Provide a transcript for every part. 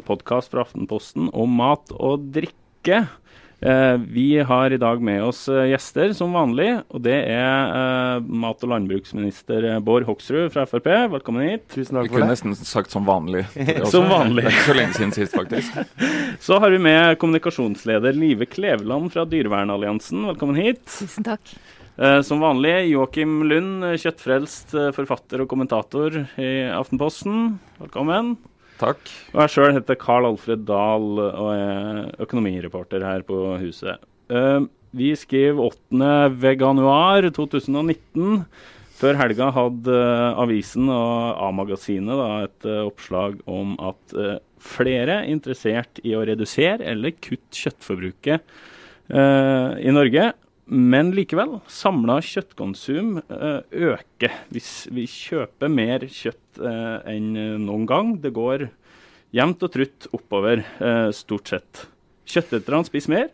en podkast fra Aftenposten om mat og drikke. Eh, vi har i dag med oss eh, gjester, som vanlig. Og det er eh, mat- og landbruksminister Bård Hoksrud fra Frp. Velkommen hit. Tusen takk for det. Vi kunne nesten sagt som vanlig. Som vanlig. Det er ikke så lenge siden sist, faktisk. Så har vi med kommunikasjonsleder Live Kleveland fra Dyrevernalliansen. Velkommen hit. Tusen takk. Eh, som vanlig Joakim Lund, kjøttfrelst forfatter og kommentator i Aftenposten. Velkommen. Takk. Og jeg sjøl heter Carl Alfred Dahl og er økonomireporter her på huset. Eh, vi skriver 8. veganuar 2019. Før helga hadde eh, avisen og A-magasinet et eh, oppslag om at flere er interessert i å redusere eller kutte kjøttforbruket i Norge. Men likevel, samla kjøttkonsum eh, øker hvis vi kjøper mer kjøtt eh, enn noen gang. Det går jevnt og trutt oppover, eh, stort sett. Kjøtteterne spiser mer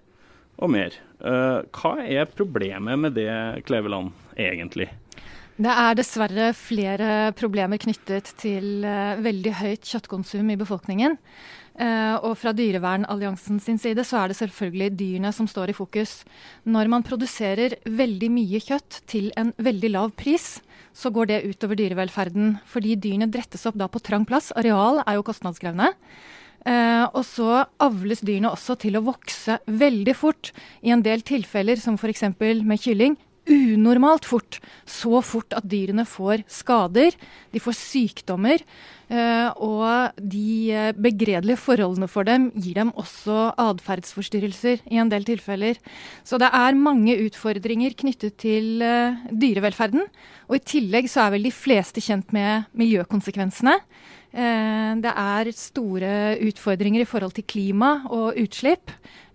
og mer. Hva er problemet med det, Kleveland, egentlig? Det er dessverre flere problemer knyttet til veldig høyt kjøttkonsum i befolkningen. Eh, og fra Dyrevernalliansen sin side så er det selvfølgelig dyrene som står i fokus. Når man produserer veldig mye kjøtt til en veldig lav pris, så går det utover dyrevelferden. Fordi dyrene drettes opp da på trang plass. Areal er jo kostnadskrevende. Uh, og så avles dyrene også til å vokse veldig fort. I en del tilfeller, som f.eks. med kylling, unormalt fort. Så fort at dyrene får skader, de får sykdommer. eh, og de eh, begredelige forholdene for dem gir dem også atferdsforstyrrelser i en del tilfeller. Så det er mange utfordringer knyttet til eh, dyrevelferden. Og i tillegg så er vel de fleste kjent med miljøkonsekvensene. Det er store utfordringer i forhold til klima og utslipp,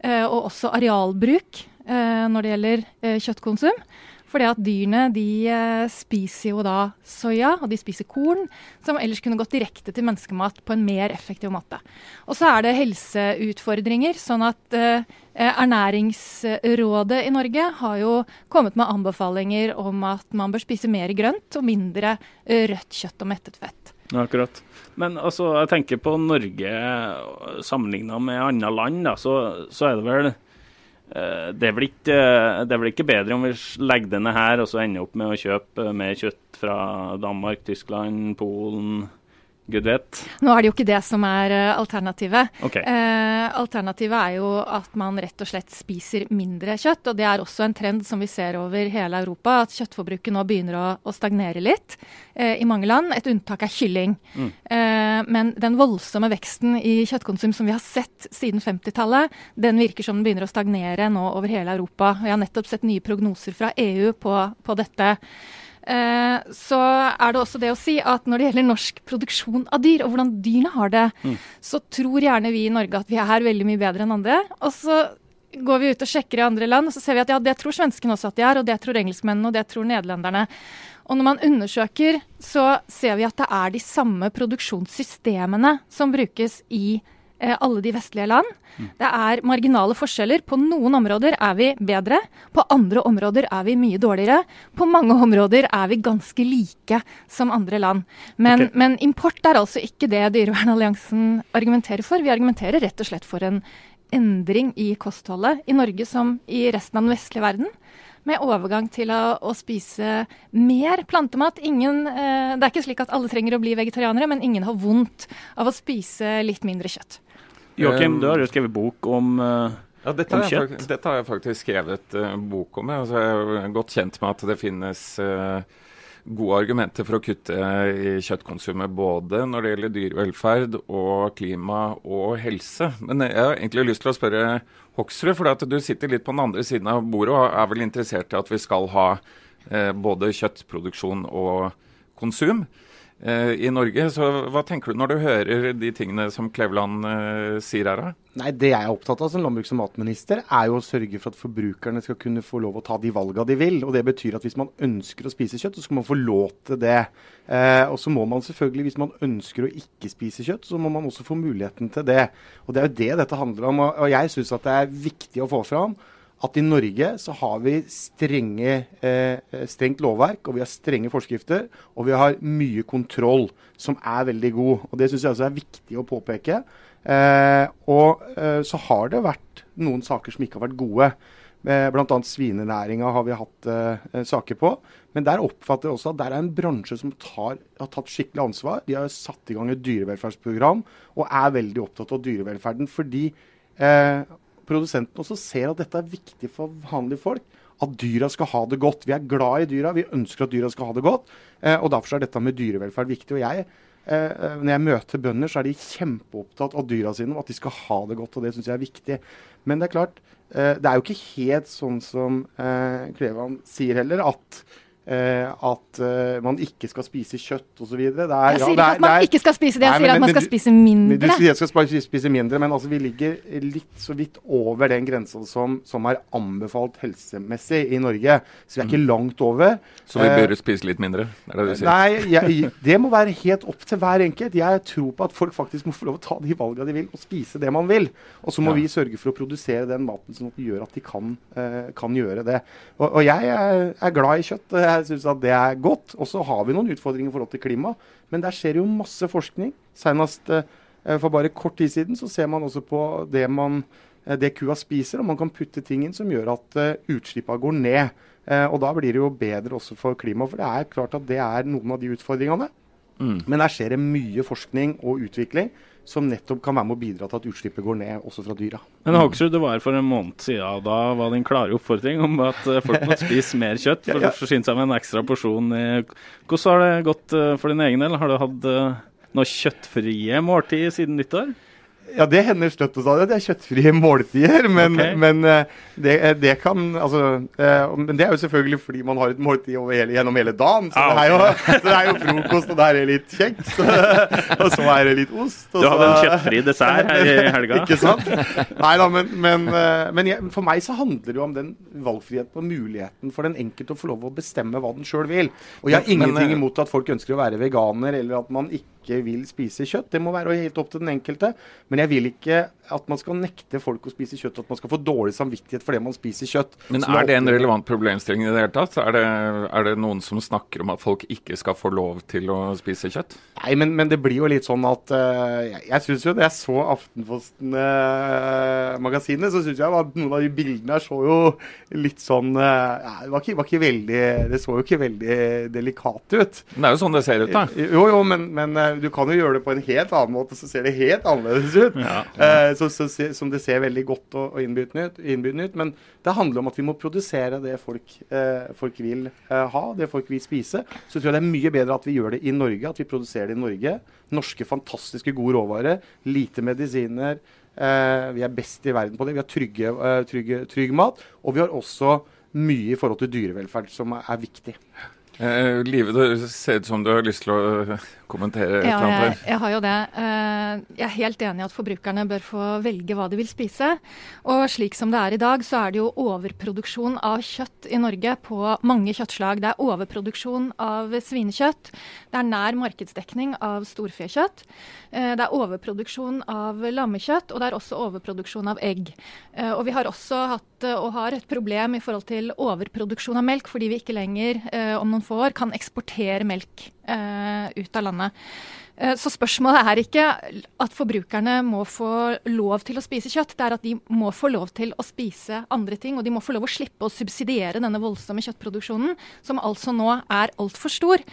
og også arealbruk når det gjelder eh, kjøttkonsum. Fordi at dyrene de eh, spiser jo da soya, og de spiser korn, som ellers kunne gått direkte til menneskemat på en mer effektiv måte. Og så er det helseutfordringer, sånn at eh, Ernæringsrådet i Norge har jo kommet med anbefalinger om at man bør spise mer grønt og mindre eh, rødt kjøtt og mettet fett. Akkurat. Men altså, jeg tenker på Norge sammenligna med andre land, da, så, så er det vel eh, det er, ikke, det er vel ikke bedre om vi legger denne her og så ender opp med å kjøpe mer kjøtt fra Danmark, Tyskland, Polen, gud vet. Nå er det jo ikke det som er eh, alternativet. Okay. Eh, alternativet er jo at man rett og slett spiser mindre kjøtt. Og det er også en trend som vi ser over hele Europa, at kjøttforbruket nå begynner å, å stagnere litt eh, i mange land. Et unntak er kylling. Mm. Eh, men den voldsomme veksten i kjøttkonsum som vi har sett siden 50-tallet, den virker som den begynner å stagnere nå over hele Europa. Vi jeg har nettopp sett nye prognoser fra EU på, på dette. Eh, så er det også det å si at når det gjelder norsk produksjon av dyr, og hvordan dyrene har det, Mm. så tror gjerne vi i Norge at vi er veldig mye bedre enn andre. Og så går vi ut og sjekker i andre land, og så ser vi at ja, det tror svenskene også at de er, og det tror engelskmennene, og det tror nederlenderne. Og når man undersøker, så ser vi at det er de samme produksjonssystemene som brukes i eh, alle de vestlige land. Det er marginale forskjeller. På noen områder er vi bedre, på andre områder er vi mye dårligere. På mange områder er vi ganske like som andre land. Men, okay. men import er altså ikke det Dyrevernalliansen argumenterer for. Vi argumenterer rett og slett for en endring i kostholdet i Norge som i resten av den vestlige verden. Med overgang til å, å spise mer plantemat. Ingen, eh, det er ikke slik at alle trenger å bli vegetarianere, men ingen har vondt av å spise litt mindre kjøtt. Joakim, du har jo skrevet bok om eh, Ja, dette, Om kjøtt? Faktisk, dette har jeg faktisk skrevet uh, bok om. Jeg. Altså, jeg er godt kjent med at det finnes uh, gode argumenter for å kutte i kjøttkonsumet både når det gjelder dyrevelferd og klima og helse. Men jeg har egentlig lyst til å spørre Hoksrud, for du sitter litt på den andre siden av bordet og er vel interessert i at vi skal ha eh, både kjøttproduksjon og konsum i Norge. Så hva tenker du når du hører de tingene som Kleveland eh, sier her? da? Nei, Det jeg er opptatt av som landbruks- og matminister, er jo å sørge for at forbrukerne skal kunne få lov å ta de valgene de vil. Og Det betyr at hvis man ønsker å spise kjøtt, så skal man få lov til det. Eh, og så må man selvfølgelig, hvis man ønsker å ikke spise kjøtt, så må man også få muligheten til det. Og Det er jo det dette handler om. Og jeg syns at det er viktig å få fram at i Norge så har vi strenge, eh, strengt lovverk, og vi har strenge forskrifter, og vi har mye kontroll, som er veldig god. Og Det syns jeg også er viktig å påpeke. Eh, og eh, så har det vært noen saker som ikke har vært gode. Eh, Bl.a. svinenæringa har vi hatt eh, saker på. Men der oppfatter jeg også at der er en bransje som tar, har tatt skikkelig ansvar. De har satt i gang et dyrevelferdsprogram og er veldig opptatt av dyrevelferden. Fordi eh, produsenten også ser at dette er viktig for vanlige folk. At dyra skal ha det godt. Vi er glad i dyra, vi ønsker at dyra skal ha det godt. Eh, og Derfor er dette med dyrevelferd viktig. og jeg eh, når jeg møter bønder, så er de kjempeopptatt av dyra sine, og at de skal ha det godt. og Det syns jeg er viktig. Men det er klart, eh, det er jo ikke helt sånn som eh, Klevan sier heller, at at uh, man ikke skal spise kjøtt osv. Jeg sier ja, ikke at man ikke skal spise det, jeg nei, sier men, at man skal du, spise mindre. Du sier at man skal spise mindre, men altså, vi ligger litt så vidt over den grensa som, som, er anbefalt helsemessig i Norge. Så vi er ikke mm. langt over. Så vi uh, bør spise litt mindre? er det du sier? Nei, jeg, det må være helt opp til hver enkelt. Jeg tror på at folk faktisk må få lov å ta de valgene de vil, og spise det man vil. Og så må ja. vi sørge for å produsere den maten sånn at vi gjør at de kan, kan gjøre det. Og, og jeg er, er glad i kjøtt jeg syns at det er godt. Og så har vi noen utfordringer i forhold til klima. Men der skjer jo masse forskning. Senest eh, for bare kort tid siden så ser man også på det, man, eh, det kua spiser, og man kan putte ting inn som gjør at uh, utslippene går ned. Og da blir det jo bedre også for klimaet. For det er klart at det er noen av de utfordringene. Mm. Men der skjer det mye forskning og utvikling som nettopp kan være med å bidra til at utslippet går ned, også fra dyra. Men Hoksrud, det var for en måned siden. Da var din klare oppfordring om at eh, folk må spise mer kjøtt for å forsyne seg med en ekstra porsjon. Hvordan har det gått eh, for din egen del? Har du hatt eh, noe kjøttfrie måltid siden nyttår? Ja, det hender støtt og stadig. Det er kjøttfrie måltider. Men, okay. men eh, det, eh, det, kan altså, eh, Men det er jo selvfølgelig fordi man har et måltid hele, gjennom hele dagen. Så, ah, det jo, så, det er jo, frokost, og der er litt kjeks. og så er det litt ost. du hadde en kjøttfri dessert her i helga. Ikke sant? Nei da, men, men, men jeg, for meg så handler det jo om den valgfriheten og muligheten for den enkelte å få lov å bestemme hva den sjøl vil. Og jeg har ingenting imot at folk ønsker å være veganer, eller at man ikke ikke vil spise kjøtt. Det må være helt opp til den enkelte. Men jeg vil ikke at man skal nekte folk å spise kjøtt, at man skal få dårlig samvittighet fordi man spiser kjøtt. Men er det en relevant problemstilling i det hele tatt? Er det, er det, noen som snakker om at folk ikke skal få lov til å spise kjøtt? Nei, men, men det blir jo litt sånn at uh, Jeg, jeg syns jo da jeg så Aftenposten-magasinet, uh, så syns jeg at noen av de bildene her så jo litt sånn uh, det, var ikke, var ikke veldig, det så jo ikke veldig delikat ut. Men det er jo sånn det ser ut, da. Jo, jo, men, men du kan jo gjøre det på en helt annen måte, så ser det helt annerledes ut. Ja, ja. Så, så, som det ser veldig godt og, og innbydende ut. Men det handler om at vi må produsere det folk, eh, folk vil eh, ha, det folk vil spise. Så tror jeg det er mye bedre at vi gjør det i Norge, at vi produserer det i Norge. Norske fantastiske gode råvarer. Lite medisiner. Eh, vi er best i verden på det. Vi har trygge, eh, trygge, trygg mat. Og vi har også mye i forhold til dyrevelferd som er, er viktig. Eh, Live, det ser ut som du har lyst til å eh, kommentere et ja. Jeg, jeg har jo det. Eh, jeg er helt enig i at forbrukerne bør få velge hva de vil spise. Og slik som det er i dag, så er det jo overproduksjon av kjøtt i Norge på mange kjøttslag. Det er overproduksjon av svinekjøtt. Det er nær markedsdekning av storfekjøtt. Eh, det er overproduksjon av lammekjøtt, og det er også overproduksjon av egg. Og vi har også hatt og har et problem i forhold til overproduksjon av melk, fordi vi ikke lenger om noen få år kan eksportere melk ut av landet. Eh, så spørsmålet er ikke at forbrukerne må få lov til å spise kjøtt, det er at de må få lov til å spise andre ting. Og de må få lov å slippe å subsidiere denne voldsomme kjøttproduksjonen, som altså nå er altfor stor.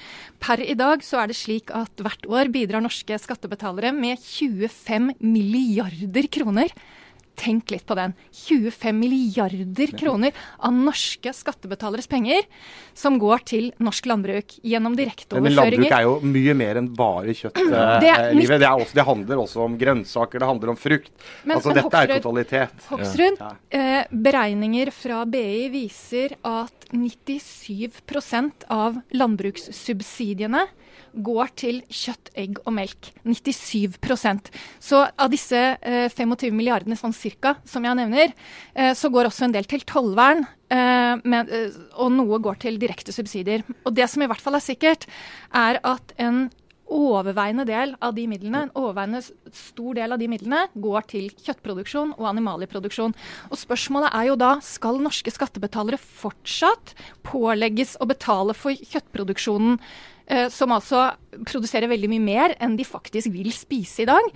Per i dag så er det slik at hvert år bidrar norske skattebetalere med 25 milliarder kroner Tenk litt på den. 25 milliarder kroner av norske skattebetaleres penger som går til norsk landbruk gjennom direkteoverføringer. Men landbruk er jo mye mer enn bare kjøtt. Det, eh, det, det, handler også om grønnsaker, det handler om frukt. Men, altså men Dette Hoksrud, er totalitet. Hoksrud, ja. eh, beregninger fra BI viser at 97% av landbrukssubsidiene går til kjøtt, egg og melk. 97% Så av disse eh, 25 milliardene sånn cirka, som jeg nevner, eh, så går også en del til tollvern. Eh, men, eh, og noe går til direkte subsidier. Og det som i hvert fall er sikkert, er at en overveiende del av de midlene, en overveiende stor del av de midlene går til kjøttproduksjon og animalieproduksjon. Og spørsmålet er jo da skal norske skattebetalere fortsatt pålegges å betale for kjøttproduksjonen Eh, som altså produserer veldig mye mer enn de faktisk vil spise i dag?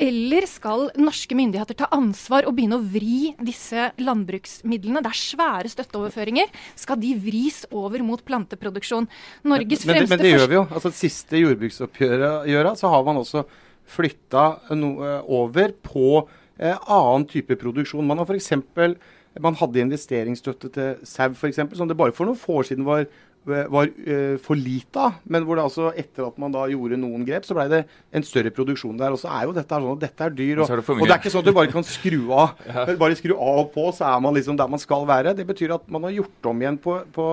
Eller skal norske myndigheter ta ansvar og begynne å vri disse landbruksmidlene? Det er svære støtteoverføringer. Skal de vris over mot planteproduksjon? Norges men, fremste men, men det gjør vi jo. Altså, siste jordbruksoppgjøret så har man også flytta noe over på eh, annen type produksjon. Man har f.eks. Man hadde investeringsstøtte til sau, f.eks., som det bare for noen få år siden var var uh, for lite av. Men hvor det altså, etter at man da gjorde noen grep, så ble det en større produksjon der. Og så er jo dette sånn at dette er dyr. Og, er det, og det er ikke sånn at du bare kan skru av. ja. Bare skru av og på, så er man liksom der man skal være. Det betyr at man har gjort om igjen på, på,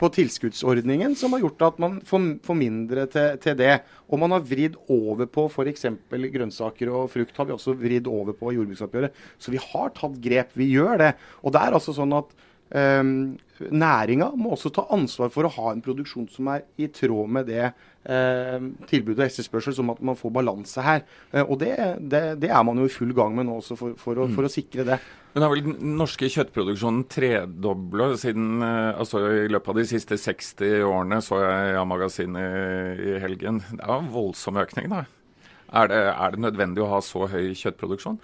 på tilskuddsordningen, som har gjort at man får, får mindre til, til, det. Og man har vridd over på f.eks. grønnsaker og frukt har vi også vridd over på jordbruksoppgjøret. Så vi har tatt grep. Vi gjør det. Og det er altså sånn at Næringa må også ta ansvar for å ha en produksjon som er i tråd med det eh, tilbud og etterspørsel, som at man får balanse her. Eh, og det, det, det, er man jo i full gang med nå også, for, for, å, for å, sikre det. Men har vel den norske kjøttproduksjonen tredobla siden eh, altså I løpet av de siste 60 årene, så jeg A-magasinet i helgen. Det er en voldsom økning, da. Er det, er det nødvendig å ha så høy kjøttproduksjon?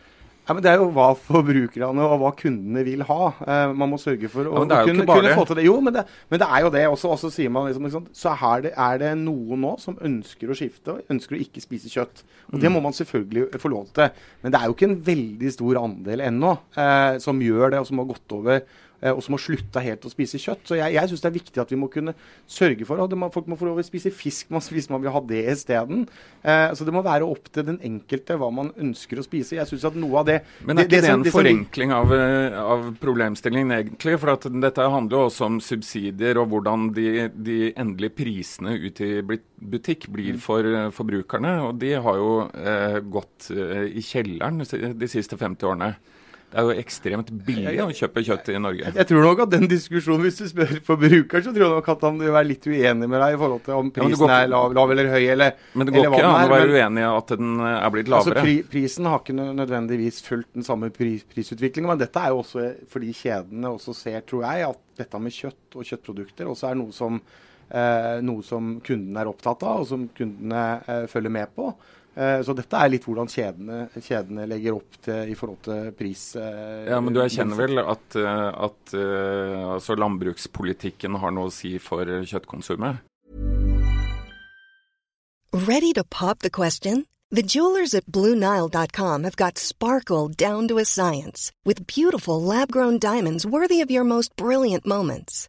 Ja, men Det er jo hva forbrukerne og hva kundene vil ha. Eh, man må sørge for å, ja, kunne, kunne, få til det. Jo, men det, men det er jo det. også. også sier man liksom, liksom Så er det, er det, noen nå som ønsker å skifte og ønsker å ikke spise kjøtt. Og mm. Det må man selvfølgelig få lov til. Men det er jo ikke en veldig stor andel ennå eh, som gjør det, og som har gått over og som har slutta helt å spise kjøtt. Så jeg, jeg syns det er viktig at vi må kunne sørge for at folk må få lov til å spise fisk hvis man vil ha det isteden. Eh, så det må være opp til den enkelte hva man ønsker å spise. Jeg synes at noe av det Men er ikke det, det, det en forenkling av, eh, av, problemstillingen egentlig? For at dette handler jo også om subsidier og hvordan de, de endelige prisene ut i butikk blir mm. for forbrukerne. Og de har jo eh, gått eh, i kjelleren de siste 50 årene. Det er jo ekstremt billig å kjøpe kjøtt i Norge. Jeg, tror nok at den diskusjonen, hvis du spør forbrukeren, så tror jeg nok at han vil være litt uenig med deg i forhold til om prisen ja, er lav, lav, eller høy, eller Men det går ikke an å være uenig i at den er blitt lavere. Altså, pri, prisen har ikke nødvendigvis fulgt den samme pris, prisutviklingen, men dette er jo også fordi kjedene også ser, tror jeg, at dette med kjøtt og kjøttprodukter også er noe som, eh, noe som kundene er opptatt av, og som kundene eh, følger med på. Eh, så dette er litt hvordan kjedene, kjedene, legger opp til i forhold til pris. Eh, ja, Men du erkjenner vel at, eh, at altså landbrukspolitikken har noe å si for kjøttkonsumet? Ready to pop the question? The jewelers at BlueNile.com have got sparkle down to a science with beautiful lab-grown diamonds worthy of your most brilliant moments.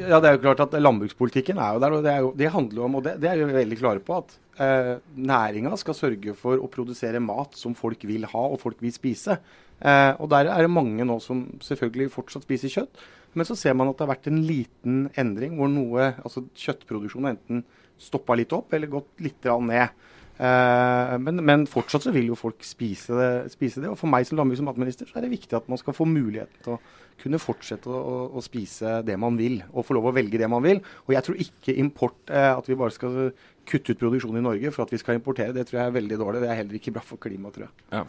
Ja, det er jo klart at Landbrukspolitikken er jo der, og det, jo, det handler jo om, og det, det er vi veldig klare på, at eh, næringa skal sørge for å produsere mat som folk vil ha og folk vil spise. Eh, og Der er det mange nå som selvfølgelig fortsatt spiser kjøtt, men så ser man at det har vært en liten endring hvor noe, altså kjøttproduksjonen enten stoppa litt opp eller gått litt ned. Eh, men, men, fortsatt så vil jo folk spise det, spise det. Og for meg som landbruks- og matminister så er det viktig at man skal få muligheten til å kunne fortsette å, å, spise det man vil, og få lov å velge det man vil. Og jeg tror ikke import, eh, at vi bare skal kutte ut produksjonen i Norge for at vi skal importere. Det tror jeg er veldig dårlig. Det er heller ikke bra for klimaet, tror jeg. Ja,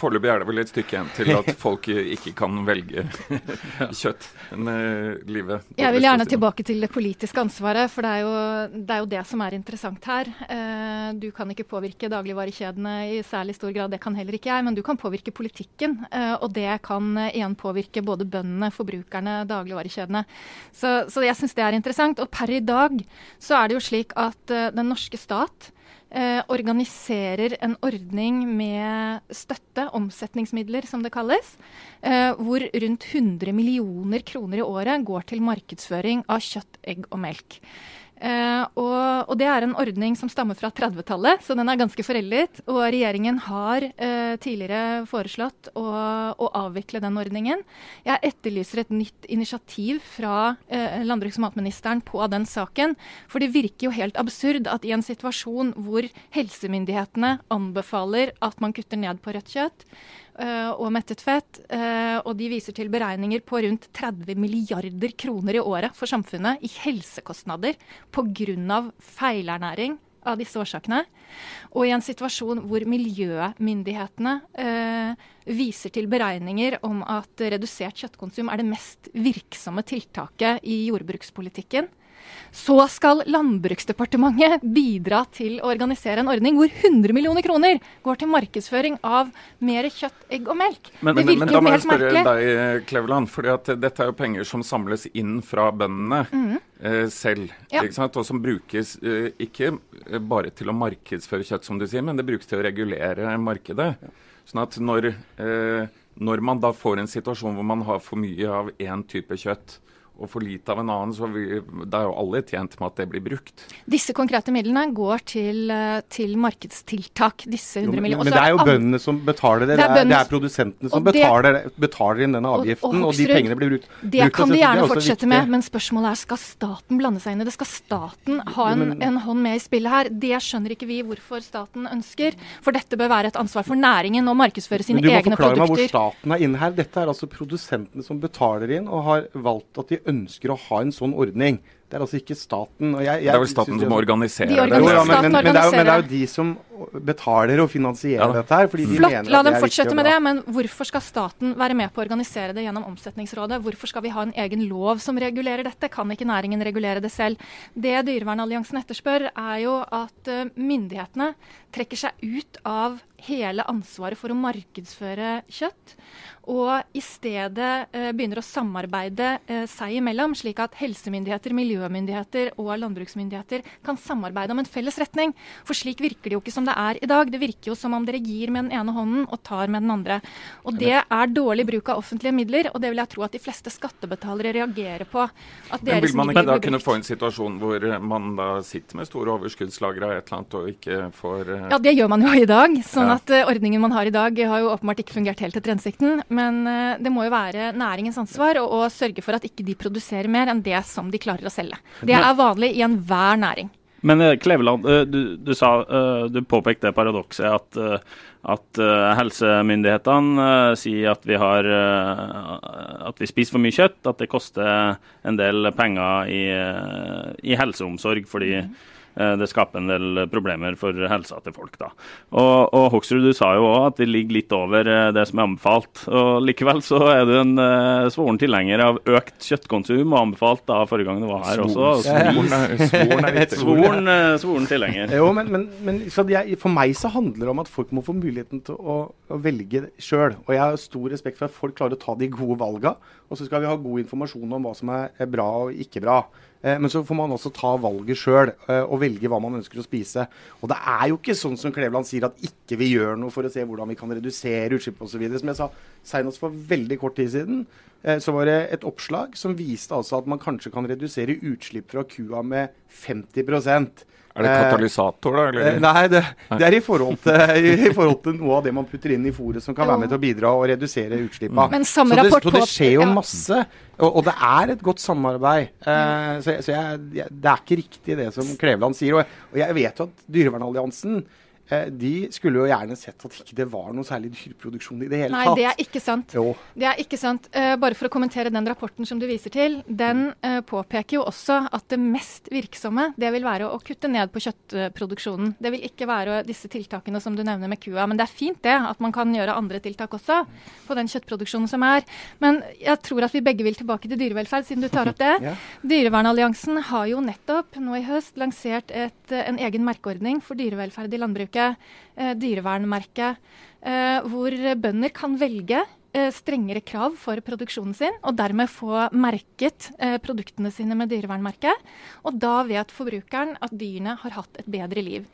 Foreløpig er det vel et stykke igjen til at folk ikke kan velge kjøtt. Men uh, livet Jeg vil gjerne tilbake til det politiske ansvaret, for det er jo det, er jo det som er interessant her. Uh, du kan ikke påvirke dagligvarekjedene i særlig stor grad, det kan heller ikke jeg, men du kan påvirke politikken. Uh, og det kan igjen påvirke både bøndene, forbrukerne, dagligvarekjedene. Så, så jeg syns det er interessant. Og per i dag så er det jo slik at den norske stat eh, organiserer en ordning med støtte, omsetningsmidler som det kalles, eh, hvor rundt 100 millioner kroner i året går til markedsføring av kjøtt, egg og melk. Uh, og, og, det er en ordning som stammer fra 30-tallet, så den er ganske foreldet. Og regjeringen har uh, tidligere foreslått å, å, avvikle den ordningen. Jeg etterlyser et nytt initiativ fra uh, landbruks- og matministeren på den saken. For det virker jo helt absurd at i en situasjon hvor helsemyndighetene anbefaler at man kutter ned på rødt kjøtt, og mettet fett. Eh, og de viser til beregninger på rundt 30 milliarder kroner i året for samfunnet i helsekostnader pga. feilernæring av disse årsakene. Og i en situasjon hvor miljømyndighetene eh, viser til beregninger om at redusert kjøttkonsum er det mest virksomme tiltaket i jordbrukspolitikken, så skal Landbruksdepartementet bidra til å organisere en ordning hvor 100 millioner kroner går til markedsføring av mer kjøtt, egg og melk. Men, det virker men, men, da må jeg spørre deg, Kleveland, for dette er jo penger som samles inn fra bøndene mm. eh, selv. Ja. Og som brukes eh, ikke bare til å markedsføre kjøtt, som du sier, men det brukes til å regulere markedet. Sånn at når, eh, når man da får en situasjon hvor man har for mye av én type kjøtt, og for lite av en annen, så vi, da er jo alle tjent med at det blir brukt. Disse konkrete midlene går til, eh, til markedstiltak. disse 100 millionene. Men det er jo bøndene som betaler det. Det er, det er, produsentene som betaler, betaler, inn denne avgiften, og, og, og, de pengene blir brukt. Det brukt kan de gjerne fortsette med, men spørsmålet er skal staten blande seg inn i det? Skal staten ha en, en hånd med i spillet her? Det skjønner ikke vi hvorfor staten ønsker. For dette bør være et ansvar for næringen å markedsføre sine egne produkter. Du må forklare meg hvor staten er inne her. Dette er altså produsentene som betaler inn og har valgt at de ønsker å ha en sånn ordning. Det er altså ikke staten. Jeg, jeg, det er vel staten som organiserer de det? Jo, ja, men, men, men, det jo, men, det er jo, de som betaler og finansierer ja. dette her. fordi de Flott, mener la dem fortsette med det, men hvorfor skal staten være med på å organisere det gjennom Omsetningsrådet? Hvorfor skal vi ha en egen lov som regulerer dette? Kan ikke næringen regulere det selv? Det Dyrevernalliansen etterspør, er jo at uh, myndighetene trekker seg ut av hele ansvaret for å markedsføre kjøtt og i stedet eh, begynner å samarbeide eh, seg imellom, slik at helsemyndigheter, miljømyndigheter og landbruksmyndigheter kan samarbeide om en felles retning. For slik virker det jo ikke som det er i dag. Det virker jo som om dere gir med den ene hånden og tar med den andre. Og det er dårlig bruk av offentlige midler, og det vil jeg tro at de fleste skattebetalere reagerer på. Men vil man ikke da kunne få en situasjon hvor man da sitter med store overskuddslagre av et eller annet og ikke får eh... Ja, det gjør man jo i dag. Sånn ja. at uh, ordningen man har i dag har jo åpenbart ikke fungert helt etter hensikten. Men uh, det må jo være næringens ansvar å, å, sørge for at ikke de produserer mer enn det som de klarer å selge. Det er vanlig i enhver næring. Men uh, Kleveland, du, du, sa, du påpekte paradokset at, at helsemyndighetene sier at vi, har, at vi spiser for mye kjøtt, at det koster en del penger i, i helseomsorg fordi mm. Eh, det skaper en del problemer for helsa til folk. da. Og, og Hoksrud, du sa jo òg at vi ligger litt over eh, det som er anbefalt. og Likevel så er du en uh, svoren tilhenger av økt kjøttkonsum, og anbefalt da forrige gang du var her også. Svoren, svoren, tilhenger. Jo, men, men, men jeg, For meg så handler det om at folk må få muligheten til å, å velge sjøl. Og jeg har stor respekt for at folk klarer å ta de gode valga. Og så skal vi ha god informasjon om hva som er bra og ikke bra. Eh, men så får man også ta valget sjøl og velge velge hva man ønsker å spise. Og det er jo ikke sånn som Kleveland sier, at ikke vi gjør noe for å se hvordan vi kan redusere utslipp osv. Som jeg sa senest for veldig kort tid siden, eh, så var det et oppslag som viste altså at man kanskje kan redusere utslipp fra kua med 50 er det katalysator, da? Eller? Eh, nei, det, det er i forhold, til, i forhold, til, noe av det man putter inn i fôret som kan være med til å bidra og redusere utslippene. Men så, så det skjer jo masse. Og, og, det er et godt samarbeid. Eh, så, så jeg, jeg, det er ikke riktig det som Kleveland sier. Og, og jeg vet jo at Dyrevernalliansen Eh, de skulle jo gjerne sett at ikke det var noe særlig dyreproduksjon i det hele Nei, tatt. Nei, det er ikke sant. Jo. Det er ikke sant. Uh, bare for å kommentere den rapporten som du viser til. Den uh, påpeker jo også at det mest virksomme det vil være å kutte ned på kjøttproduksjonen. Det vil ikke være disse tiltakene som du nevner med kua. Men det er fint det, at man kan gjøre andre tiltak også på den kjøttproduksjonen som er. Men jeg tror at vi begge vil tilbake til dyrevelferd, siden du tar opp det. ja. Dyrevernalliansen har jo nettopp nå i høst lansert et, en egen merkeordning for dyrevelferd i landbruket eh, dyrevernmerke, eh, hvor bønder kan velge eh, strengere krav for produksjonen sin, og dermed få merket eh, produktene sine med dyrevernmerke. Og da vet forbrukeren at dyrene har hatt et bedre liv.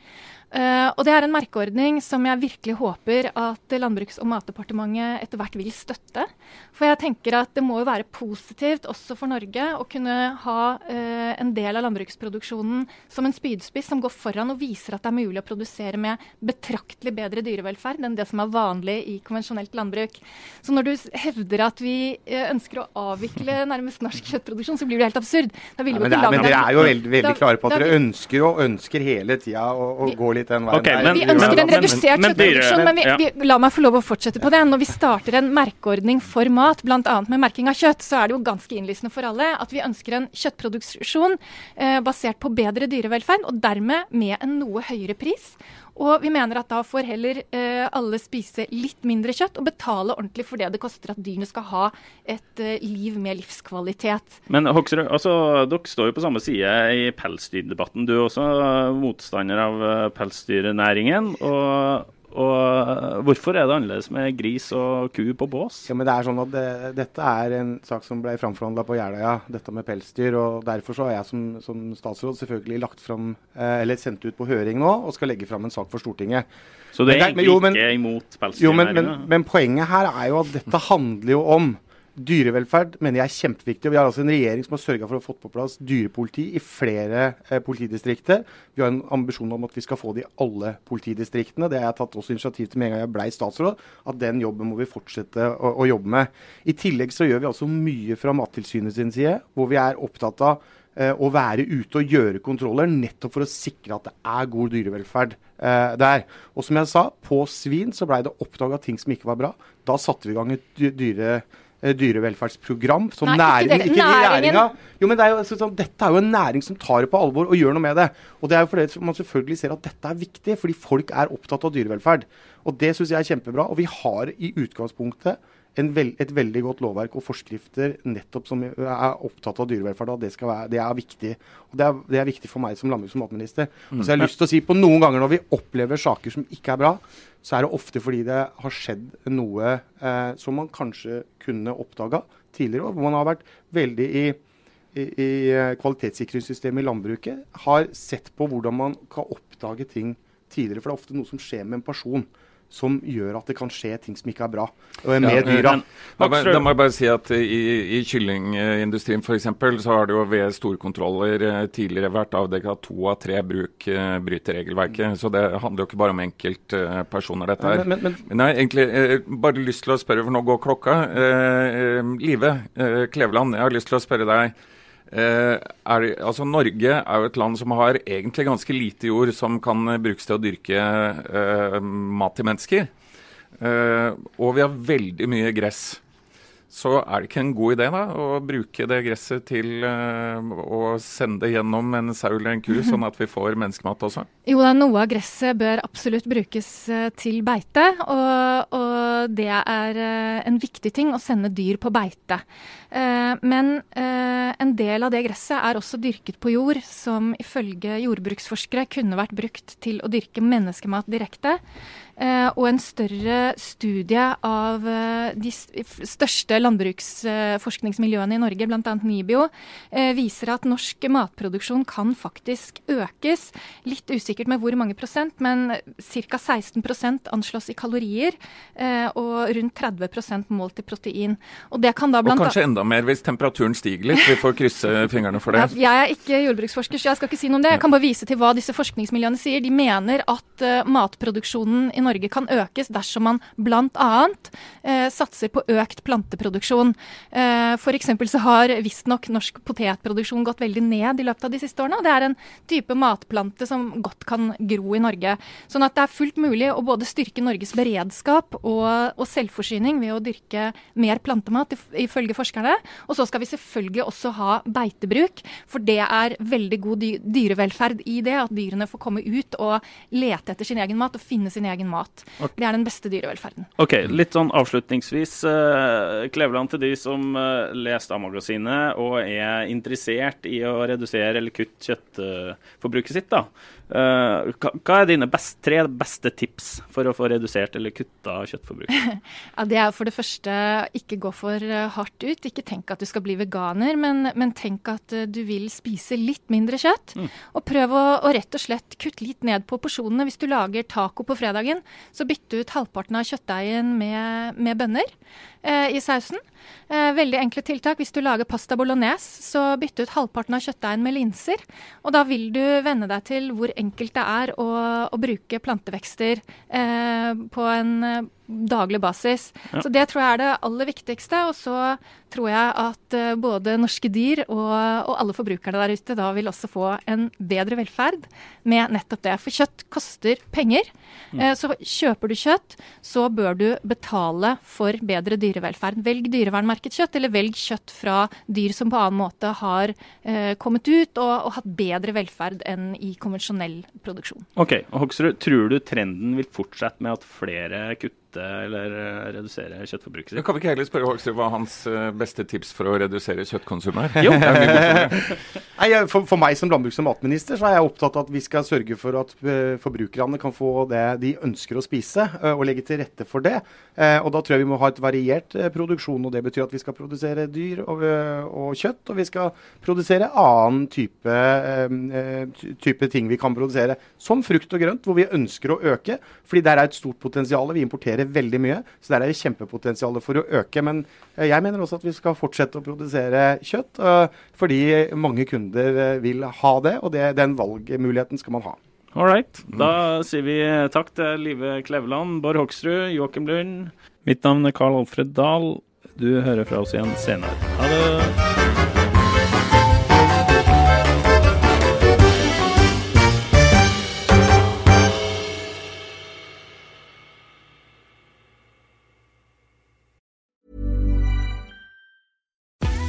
Uh, og Det er en merkeordning som jeg virkelig håper at Landbruks- og matdepartementet etter hvert vil støtte. For jeg tenker at det må jo være positivt også for Norge å kunne ha uh, en del av landbruksproduksjonen som en spydspiss som går foran og viser at det er mulig å produsere med betraktelig bedre dyrevelferd enn det som er vanlig i konvensjonelt landbruk. Så når du hevder at vi uh, ønsker å avvikle nærmest norsk kjøttproduksjon, så blir det helt absurd. Ja, men, er, men, dere er jo veldig, veldig klare på at dere ønsker og ønsker hele tida å, å gå litt den veien. Okay, men, vi ønsker en redusert kjøttproduksjon, men, vi, vi, la meg få lov å fortsette på det. Når vi starter en merkeordning for mat, bl.a. med merking av kjøtt, så er det jo ganske innlysende for alle at vi ønsker en kjøttproduksjon eh, basert på bedre dyrevelferd, og dermed med en noe høyere pris. Og vi mener at da får heller eh, alle spise litt mindre kjøtt og betale ordentlig for det det koster at dyrene skal ha et eh, liv med livskvalitet. Men Hoksrud, altså, dere står jo på samme side i pelsdyrdebatten. Du er også motstander av eh, pelsdyrnæringen. og og Hvorfor er det annerledes med gris og ku på bås? Ja, men det er sånn at det, Dette er en sak som ble framforhandla på Jeløya, dette med pelsdyr. og Derfor så har jeg som, som statsråd selvfølgelig lagt frem, eh, eller sendt ut på høring nå og skal legge fram en sak for Stortinget. Så det er egentlig ikke imot pelsdyrnæringa? Men, men, men poenget her er jo at dette handler jo om Dyrevelferd mener jeg er kjempeviktig. og Vi har altså en regjering som har sørga for å få på plass dyrepoliti i flere eh, politidistrikter. Vi har en ambisjon om at vi skal få det i alle politidistriktene. Det har jeg tatt også initiativ til med en gang jeg blei statsråd. At den jobben må vi fortsette å, å, jobbe med. I tillegg så gjør vi altså mye fra Mattilsynet sin side, hvor vi er opptatt av eh, å være ute og gjøre kontroller, nettopp for å sikre at det er god dyrevelferd eh, der. Og som jeg sa, på svin så blei det oppdaga ting som ikke var bra. Da satte vi i gang et dyre dyrevelferdsprogram som Nei, næring. Ikke, det. ikke næringa. Jo, men det er jo, sånn, Dette er jo en næring som tar det på alvor og gjør noe med det. Og det er jo fordi man selvfølgelig ser at dette er viktig, fordi folk er opptatt av dyrevelferd. Og det syns jeg er kjempebra. Og vi har i utgangspunktet veld, et veldig godt lovverk og forskrifter nettopp som er opptatt av dyrevelferd. Det, være, det er viktig. Og det er, det er, viktig for meg som landbruks- og matminister. Mm. Så jeg har lyst til å si på noen ganger når vi opplever saker som ikke er bra, så er det ofte fordi det har skjedd noe eh, som man kanskje kunne oppdaga tidligere. Hvor man har vært veldig i, i, i eh, kvalitetssikringssystemet i landbruket. Har sett på hvordan man kan oppdage ting tidligere. For det er ofte noe som skjer med en person som gjør at det kan skje ting som ikke er bra med ja, dyra. Da må jeg bare si at I, i kyllingindustrien f.eks. så har det jo ved storkontroller eh, tidligere vært avdekket at to av tre bruk uh, bryter regelverket. Så det handler jo ikke bare om enkeltpersoner, uh, dette her. Men, men, men, jeg har egentlig bare lyst til å spørre, for nå går klokka. Live Kleveland, jeg har lyst til å spørre deg. Eh, er, altså Norge er jo et land som har egentlig ganske lite jord som kan brukes til å dyrke eh, mat til mennesker. Eh, og vi har veldig mye gress. Så er det ikke en god idé da, å bruke det gresset til uh, å sende det gjennom en sau eller en ku, sånn at vi får menneskemat også? Jo da, noe av gresset bør absolutt brukes uh, til beite. Og, og det er uh, en viktig ting å sende dyr på beite. men en del av det gresset er også dyrket på jord som ifølge jordbruksforskere kunne vært brukt til å dyrke menneskemat direkte. Eh, og en større studie av de største landbruksforskningsmiljøene i Norge, bl.a. NIBIO, viser at norsk matproduksjon kan faktisk økes. Litt usikkert med hvor mange prosent, men ca. 16% anslås i kalorier, og rundt 30% målt i protein. Og, det kan da blant og kanskje enda mer hvis temperaturen stiger litt. Vi får krysse fingrene for det. Jeg er ikke jordbruksforsker, så jeg skal ikke si noe om det. Jeg kan bare vise til hva disse forskningsmiljøene sier. De mener at matproduksjonen i Norge kan økes dersom man bl.a. Eh, satser på økt planteproduksjon. Eh, F.eks. så har visstnok norsk potetproduksjon gått veldig ned i løpet av de siste årene. og Det er en type matplante som godt kan gro i Norge. Sånn at det er fullt mulig å både styrke Norges beredskap og, og selvforsyning ved å dyrke mer plantemat, ifølge forskerne. Og så skal vi selvfølgelig også ha beitebruk, for det er veldig god dyrevelferd i det. At dyrene får komme ut og lete etter sin egen mat og finne sin egen mat. Okay. Det er den beste dyrevelferden. Ok, Litt sånn avslutningsvis, uh, Kleveland, til de som uh, leser A-magasinet og er interessert i å redusere eller kutte kjøttforbruket sitt. da. Uh, hva er dine best, tre beste tips for å få redusert eller kutta kjøttforbruk? ja, det er for det første ikke gå for uh, hardt ut. Ikke tenk at du skal bli veganer, men, men tenk at uh, du vil spise litt mindre kjøtt. Mm. Og prøv å, å, rett og slett kutte litt ned på porsjonene. Hvis du lager taco på fredagen, så bytte ut halvparten av kjøttdeigen med, med bønner i sausen. Eh, veldig enkle tiltak. Hvis du lager pasta bolognese, så bytte ut halvparten av kjøttdeigen med linser. Og da vil du venne deg til hvor enkelt det er å, å bruke plantevekster eh, på en daglig basis. Ja. Så det tror jeg er det aller viktigste. Og så tror jeg at uh, både norske dyr og, og, alle forbrukerne der ute da vil også få en bedre velferd med nettopp det. For kjøtt koster penger. Mm. Uh, så kjøper du kjøtt, så bør du betale for bedre dyrevelferd. Velg dyrevernmerket kjøtt, eller velg kjøtt fra dyr som på annen måte har eh, kommet ut og, og, hatt bedre velferd enn i konvensjonell produksjon. Ok, og Hoksrud, Tror du trenden vil fortsette med at flere kutter kutte eller eh, redusere kjøttforbruket sitt. Kan vi ikke heller spørre Hoksrud hva hans eh, beste tips for å redusere kjøttkonsumet er? Jo. Nei, for, for, meg som landbruks- og matminister så er jeg opptatt av at vi skal sørge for at uh, forbrukerne kan få det de ønsker å spise, og legge til rette for det. Og Da tror jeg vi må ha et variert produksjon. og Det betyr at vi skal produsere dyr og, og kjøtt, og vi skal produsere annen type, type ting vi kan produsere, som frukt og grønt, hvor vi ønsker å øke. fordi der er et stort potensial. Vi importerer veldig mye. Så der er det kjempepotensial for å øke. Men eh, jeg mener også at vi skal fortsette å produsere kjøtt, eh, fordi mange kunder eh, vil ha det. Og det, den valgmuligheten skal man ha. All right. Da sier vi takk til Live Kleveland, Bård Hoksrud, Joakim Lund. Mitt navn er Karl Alfred Dahl. Du hører fra oss igjen senere. Ha det.